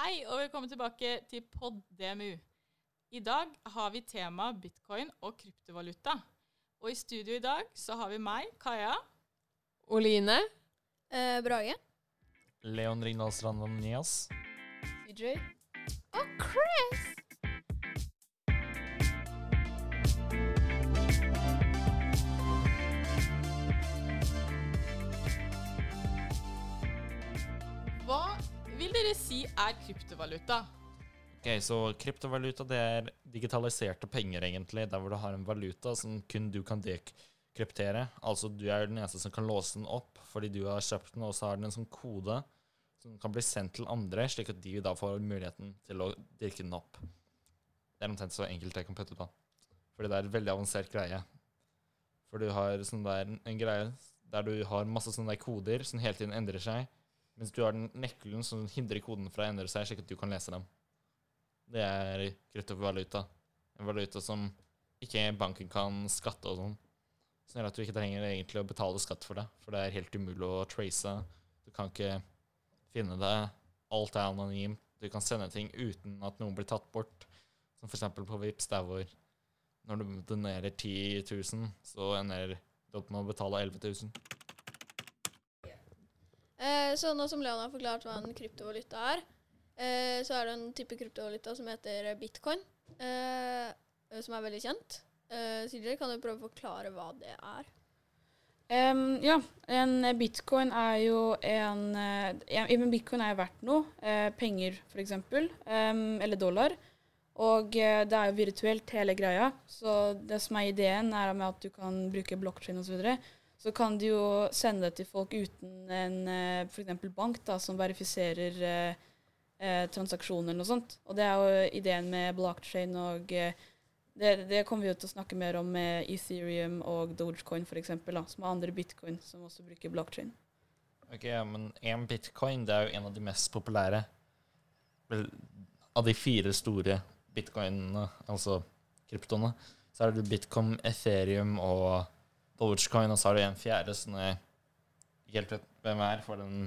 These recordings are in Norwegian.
Hei og velkommen tilbake til PodDMU. I dag har vi tema bitcoin og kryptovaluta. Og i studio i dag så har vi meg, Kaja. Oline. Eh, Brage. Leon Ringdal Strand Nias. CJ. Og Chris. Dere si er kryptovaluta? Ok, så kryptovaluta det er digitaliserte penger, egentlig. Der hvor du har en valuta som kun du kan dekryptere. Altså du er den eneste som kan låse den opp fordi du har kjøpt den, og så har den en sånn kode som kan bli sendt til andre, slik at de da får muligheten til å dirke den opp. Det er omtrent så enkelt jeg kan putte på. Fordi det er en veldig avansert greie. For du har sånn der, en greie der du har masse sånne der koder som hele tiden endrer seg, mens du har den nøkkelen som hindrer koden fra å endre seg, slik at du kan lese dem. Det er kryptovaluta. En valuta som ikke banken kan skatte og sånn. Som gjør at du ikke trenger egentlig å betale skatt for det, for det er helt umulig å trace. Du kan ikke finne det. Alt er anonymt. Du kan sende ting uten at noen blir tatt bort. Som f.eks. på Vipps, der hvor når du donerer 10 000, så ender du opp med å betale 11 000. Eh, så nå som Leon har forklart hva en kryptovaluta er, eh, så er det en type kryptovaluta som heter bitcoin, eh, som er veldig kjent. Eh, CJ, kan du prøve å forklare hva det er? Um, ja, en bitcoin er jo en eh, ja, En bitcoin er jo verdt noe. eh, penger, f.eks. Um, eller dollar. Og det er jo virtuelt, hele greia. Så det som er ideen, er at du kan bruke blokkskinn osv. Så, videre. Så kan du jo sende det til folk uten en eh, f.eks. bank da, som verifiserer eh, eh, transaksjoner eller noe sånt. Og det er jo ideen med blockchain og eh, det, det kommer vi jo til å snakke mer om med Ethereum og Dogecoin f.eks., som er andre bitcoin som også bruker blockchain. Ok, men én bitcoin det er jo en av de mest populære vel, av de fire store bitcoinene, altså kryptoene. Så er det bitcoin, ethereum og dogecoin, og så har du en fjerde ikke helt vet hvem er, for den,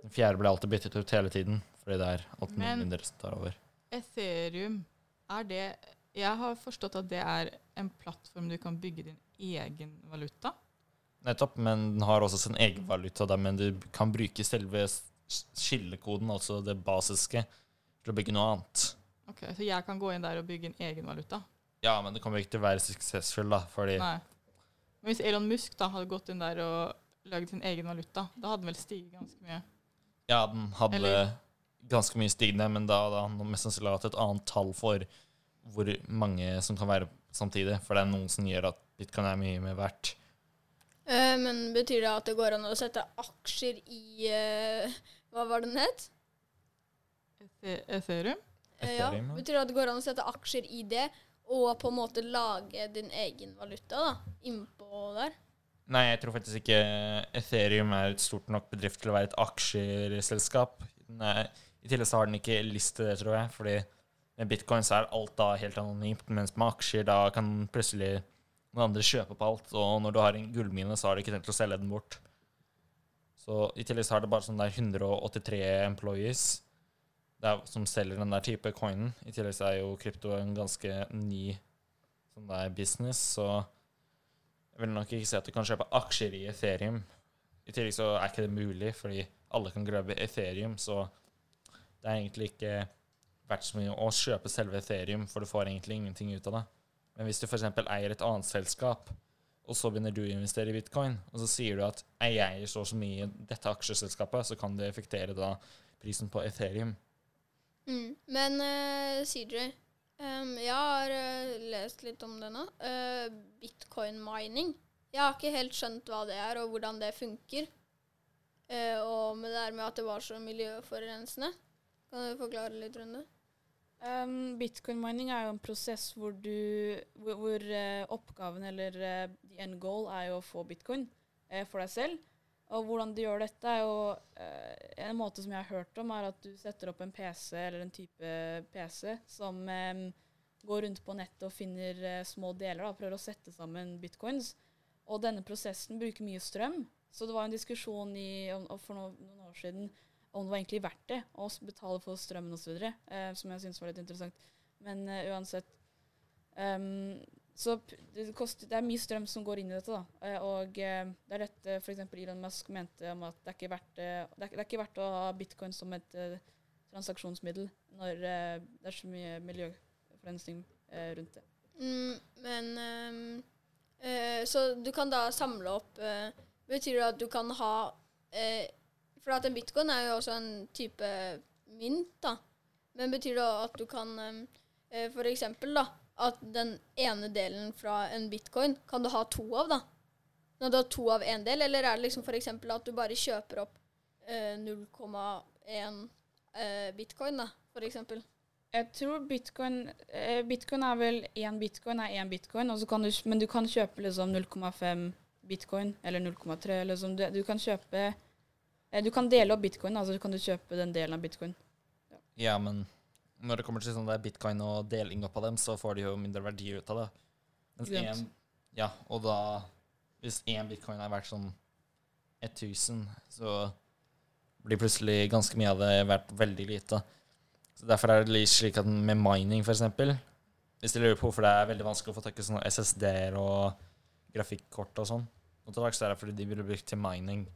den fjerde ble alltid byttet ut hele tiden, fordi det er alltid noen mindre som tar over. Ethereum, er det Jeg har forstått at det er en plattform du kan bygge din egen valuta. Nettopp, men den har også sin egen valuta, der, men du kan bruke selve skillekoden, altså det basiske, til å bygge noe annet. Ok, Så jeg kan gå inn der og bygge en egen valuta? Ja, men det kommer ikke til å være suksessfull, da, fordi Nei. Men hvis Elon Musk da hadde gått inn der og lagd sin egen valuta, da hadde den vel stiget ganske mye? Ja, den hadde Eller- ganske mye stigende, men da hadde han mest sannsynlig hatt et annet tall for hvor mange som kan være samtidig. For det er noen som gjør at bitcoin er mye mer verdt. Eh, men betyr det at det går an å sette aksjer i eh, Hva var det den het? Ethereum? Eh. Ethereum, ja. Betyr det at det går an å sette aksjer i det, og på en måte lage din egen valuta da, innpå der? Nei, jeg tror faktisk ikke Ethereum er et stort nok bedrift til å være et aksjeselskap. Er- I tillegg så har den ikke lyst til det, tror jeg. Fordi med bitcoin så er alt da helt anonymt, mens med aksjer da kan plutselig noen andre kjøpe på alt. Og når du har en gullmine, så har du ikke tenkt å selge den bort. Så i tillegg så har det bare sånn der 183 employees er, som selger den der type coinen. I tillegg så er jo krypto en ganske ny sånn der business, så jeg vil nok ikke si at du kan kjøpe aksjer i Ethereum. I tillegg så er ikke det mulig, fordi alle kan grabbe Ethereum, så det er egentlig ikke verdt så mye å kjøpe selve Ethereum, for du får egentlig ingenting ut av det. Men hvis du f.eks. eier et annet selskap, og så begynner du å investere i bitcoin, og så sier du at jeg eier så og så mye i dette aksjeselskapet, så kan det effektere da prisen på Ethereum. Mm. Men uh, CJ, um, jeg har uh, lest litt om det nå. Uh, bitcoin mining. Jeg har ikke helt skjønt hva det er, og hvordan det funker. Eh, og med det der med at det var så miljøforurensende. Kan du forklare litt rundt det? Um, Bitcoin mining er jo en prosess hvor, du, hvor, hvor eh, oppgaven eller the end goal er jo å få bitcoin eh, for deg selv. Og hvordan du gjør dette, er jo eh, En måte som jeg har hørt om, er at du setter opp en PC eller en type PC som går rundt på nettet og finner eh, små deler og prøver å sette sammen bitcoins. Og denne prosessen bruker mye strøm. Så det var en diskusjon i, for noen, år siden om det var egentlig verdt det å betale for strømmen osv., uh, som jeg syns var litt interessant. Men eh, uansett Så det, koster, det er mye strøm som går inn i dette, da. Eh, og eh, det er dette f.eks. Elon Musk mente om at det er verdt, det, det, er, det er ikke verdt å ha bitcoin som et eh, transaksjonsmiddel når eh, det er så mye miljøforurensning eh, rundt det. Mm, men ehm, eh, Så du kan da samle opp eh, Betyr det at du kan ha eh, For at en bitcoin er jo også en type mynt, da. Men betyr det at du kan eh, For eksempel, da. At den ene delen fra en bitcoin kan du ha to av, da. Når du har to av én del, eller er det liksom eksempel at du bare kjøper opp eh, 0,1 eh, bitcoin, da, eksempel? Jeg tror bitcoin eh, Bitcoin er vel én bitcoin er én bitcoin, og så kan du, men du kan kjøpe liksom 0,5 bitcoin eller 0,3. Liksom. Du, du kan kjøpe eh, Du kan dele opp bitcoin, altså kan du kjøpe den delen av bitcoin. Ja, men når det kommer til sånn der bitcoin og deling opp av dem, så får de jo mindre verdi ut av det. Mens en, ja, og da Hvis én bitcoin er verdt sånn 1000, så blir plutselig ganske mye av det verdt veldig lite. Så Derfor er det litt slik at med mining, for eksempel Hvis de lurer på hvorfor det er veldig vanskelig å få tak i sånne SSD-er og grafikkort og sånn Og til dags er det fordi de blir brukt til mining.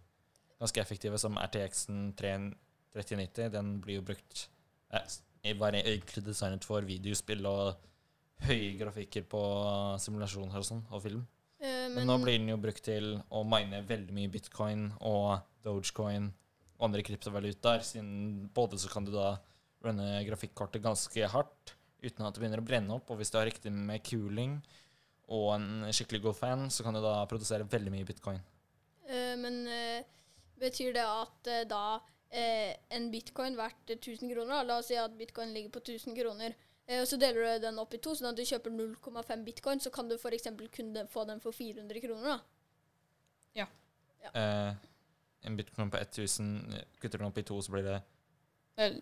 Ganske effektive, som RTX-en 3090. Den blir jo brukt eh, Var egentlig designet for videospill og høye grafikker på simulasjoner og sånn, og film. Eh, Men nå blir den jo brukt til å mine veldig mye bitcoin og dogecoin og andre kryptovalutaer, siden både så kan du da runne grafikkortet ganske hardt uten at det begynner å brenne opp, og hvis du har riktig med cooling og en skikkelig god fan, så kan du da produsere veldig mye bitcoin. Eh, men eh, betyr det at eh, da eh, en bitcoin verdt 1000 kroner, da, la oss si at bitcoin ligger på 1000 kroner, eh, og så deler du den opp i to, sånn at du kjøper 0,5 bitcoin, så kan du f.eks. kun få den for 400 kroner, da. Eh, en bitcoin på 1000 kutter den opp i to, så blir det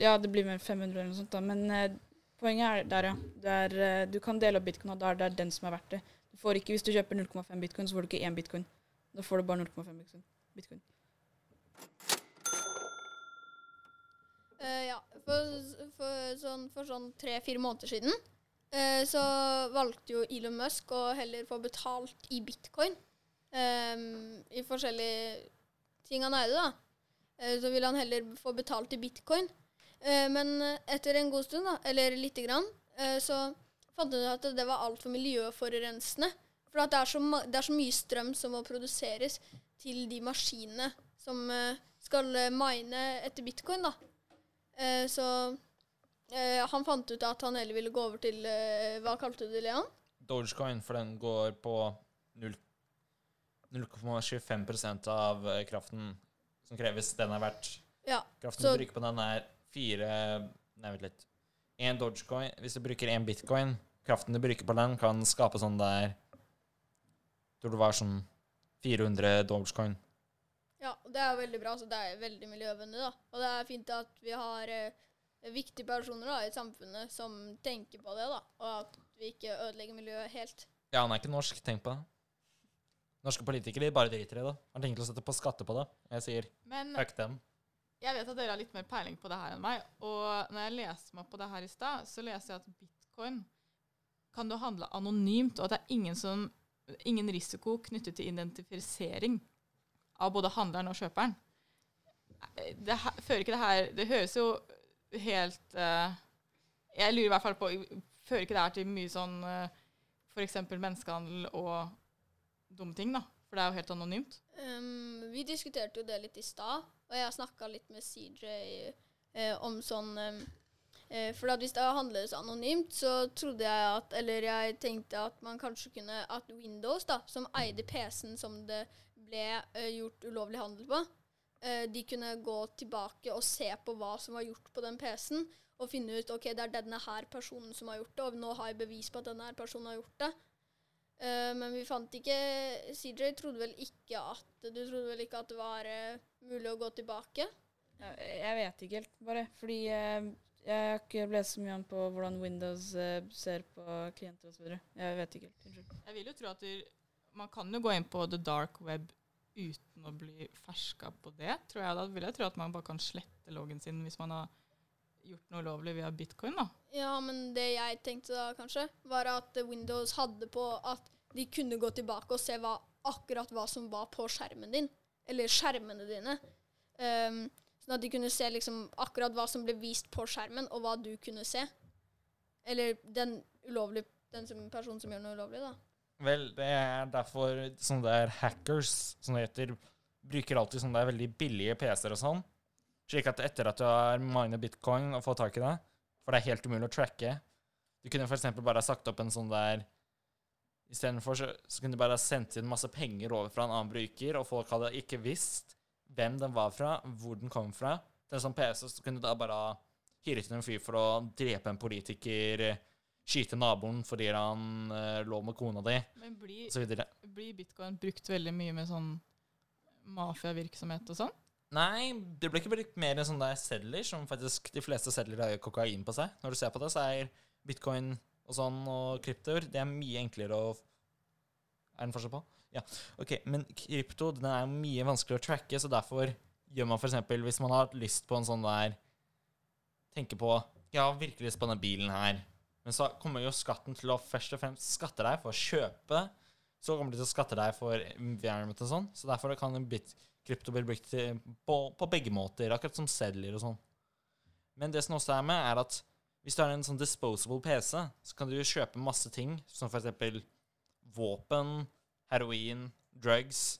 Ja, det blir mer 500 eller noe sånt, da. Men eh, poenget er der, ja. Det er, eh, du kan dele opp bitcoin, og da er det den som er verdt det. Du får ikke, Hvis du kjøper 0,5 bitcoin, så får du ikke én bitcoin. Da får du bare 0,5 bitcoin. Eh, ja, for, for, sånn, sånn tre-fire måneder siden uh, så valgte jo Elon Musk å heller få betalt i bitcoin. um, I forskjellige ting han eide, da. Uh, så ville han heller få betalt i bitcoin. Men etter en god stund, da, eller lite grann, så fant han ut at det var altfor miljøforurensende. For det, er så, det er så mye strøm som må produseres til de maskinene som skal mine etter bitcoin, da. Eh, så eh, han fant ut at han heller ville gå over til eh, Hva kalte du det, Leon? Dogecoin, for den går på 0,25% av eh, kraften som kreves. Den er verdt Ja. Kraften Så- du bruker på den, er fire Nei, vent litt. Én dogecoin Hvis du bruker én bitcoin, kraften du bruker på den, kan skape sånn der Tror det var sånn 400 dogecoin. Ja, det er veldig bra. Så det er veldig miljøvennlig, da. Og det er fint at vi har eh, viktige personer da, i samfunnet som tenker på det, da. Og at vi ikke ødelegger miljøet helt. Ja, han er ikke norsk, tenk på det. Norske politikere bare driter i det. Har tenkt å sette på skatter på det. Jeg sier Men fuck dem. jeg vet at dere har litt mer peiling på det her enn meg. Og når jeg leser meg på det her i stad, så leser jeg at bitcoin kan du handle anonymt, og at det er ingen, som, ingen risiko knyttet til identifisering av både handleren og kjøperen. Det fører ikke det her Det høres jo helt uh, Jeg lurer i hvert fall på Fører ikke det her til mye sånn uh, f.eks. menneskehandel og dumme ting, da? For det er jo helt anonymt. Um, vi diskuterte jo det litt i stad, og jeg snakka litt med CJ uh, om sånn um, eh, For hvis det handles anonymt, så trodde jeg at Eller jeg tenkte at man kanskje kunne At Windows, da, som eide PC-en som det ble eh, gjort ulovlig handel på, eh, de kunne gå tilbake og se på hva som var gjort på den PC-en, og finne ut ok, det er denne her personen som har gjort det, og nå har jeg bevis på at denne her personen har gjort det. Eh, men vi fant ikke CJ trodde vel ikke at Du trodde vel ikke at det var mulig å gå tilbake? Jeg vet ikke helt, bare. Fordi eh, jeg har ikke lest så mye om på hvordan Windows ser på klienter osv. Jeg vet ikke helt. Unnskyld. Jeg vil jo tro at du, man kan jo gå inn på the dark web uten å bli ferska på det, tror jeg. Da vil jeg tro at man bare kan slette loggen sin hvis man har gjort noe ulovlig via bitcoin. da. Ja, men det jeg tenkte da, kanskje, var at Windows hadde på at de kunne gå tilbake og se hva, akkurat hva som var på skjermen din. Eller skjermene dine. Um, sånn at de kunne se liksom akkurat hva som ble vist på skjermen, og hva du kunne se. Eller den ulovlige den som, personen som gjør noe ulovlig, da. Vel, det er derfor sånne der hackers, som det heter, bruker alltid sånne der veldig billige PC-er og sånn. Slik at etter at du har minet bitcoin og fått tak i det, for det er helt umulig å tracke Du kunne f.eks. bare ha sagt opp en sånn der Istedenfor så, så kunne du bare ha sendt inn masse penger over fra en annen bruker, og folk hadde ikke visst hvem den var fra, hvor den kom fra. Til en sånn PC så kunne du da bare hyret inn en fyr for å drepe en politiker, skyte naboen fordi han uh, lå med kona di, Men blir, bitcoin brukt veldig mye med sånn mafiavirksomhet og sånn? Nei, det blir ikke brukt mer enn sånne der sedler, som faktisk de fleste sedler har kokain på seg. Når du ser på det, så er bitcoin og sånn og kryptoer Det er mye enklere å Er det en forskjell på? Ja. Ok, men krypto den er mye vanskeligere å tracke, så derfor gjør man f.eks. hvis man har lyst på en sånn der Tenker på Ja, virkelig lyst på denne bilen her. Men så kommer jo skatten til å først og fremst skatte deg for å kjøpe. Så kommer de til å skatte deg for environment og sånn. Så derfor kan bit krypto bli brukt på, på begge måter, akkurat som sedler og sånn. Men det som også er med, er at hvis du har en sånn disposable PC, så kan du jo kjøpe masse ting, som eksempel våpen, heroin, drugs.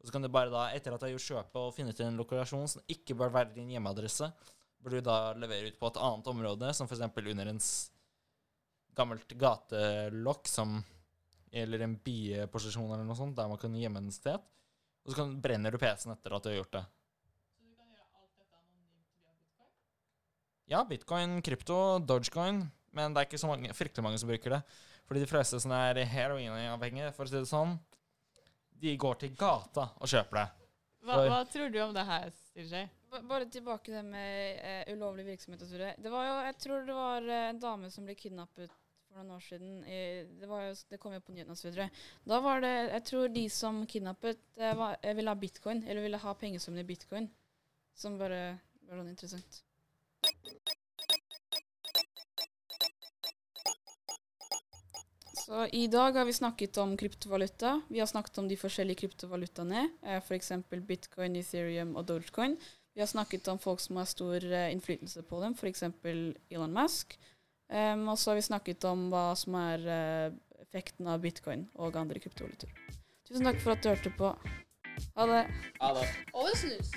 Og så kan du bare da, etter at du har gjort kjøpet og funnet en lokasjon som ikke bør være din hjemmeadresse, bør du da levere ut på et annet område, som eksempel under en s- gammelt gatelokk som eller en bieposisjon eller noe sånt, der man kan gjemme den sted. Og så kan, brenner du PC-en etter at du har gjort det. Så du kan gjøre alt dette anonymt via bitcoin? Ja, bitcoin, krypto, dogecoin, men det er ikke så mange, fryktelig mange som bruker det. Fordi de fleste som er heroinavhengige, for å si det sånn, de går til gata og kjøper det. Hva, hva tror du om det her, CJ? Bare tilbake til det med uh, ulovlig virksomhet og så videre. Det var jo, jeg tror det var uh, en dame som ble kidnappet for noen år siden. Det, jo, det kom jo på nyhetene osv. Da var det, jeg tror de som kidnappet, var, eh, ville ha bitcoin, eller ville ha pengesummen i bitcoin. Som bare var noe interessant. Så i dag har vi snakket om kryptovaluta. Vi har snakket om de forskjellige kryptovalutaene, eh, f.eks. bitcoin, ethereum og dogecoin. Vi har snakket om folk som har stor eh, innflytelse på dem, f.eks. Elon Musk. Um, og så har vi snakket om hva som er uh, effekten av bitcoin og andre kryptovalutaer. Tusen takk for at du hørte på. Ha det. Ha det. Og snus.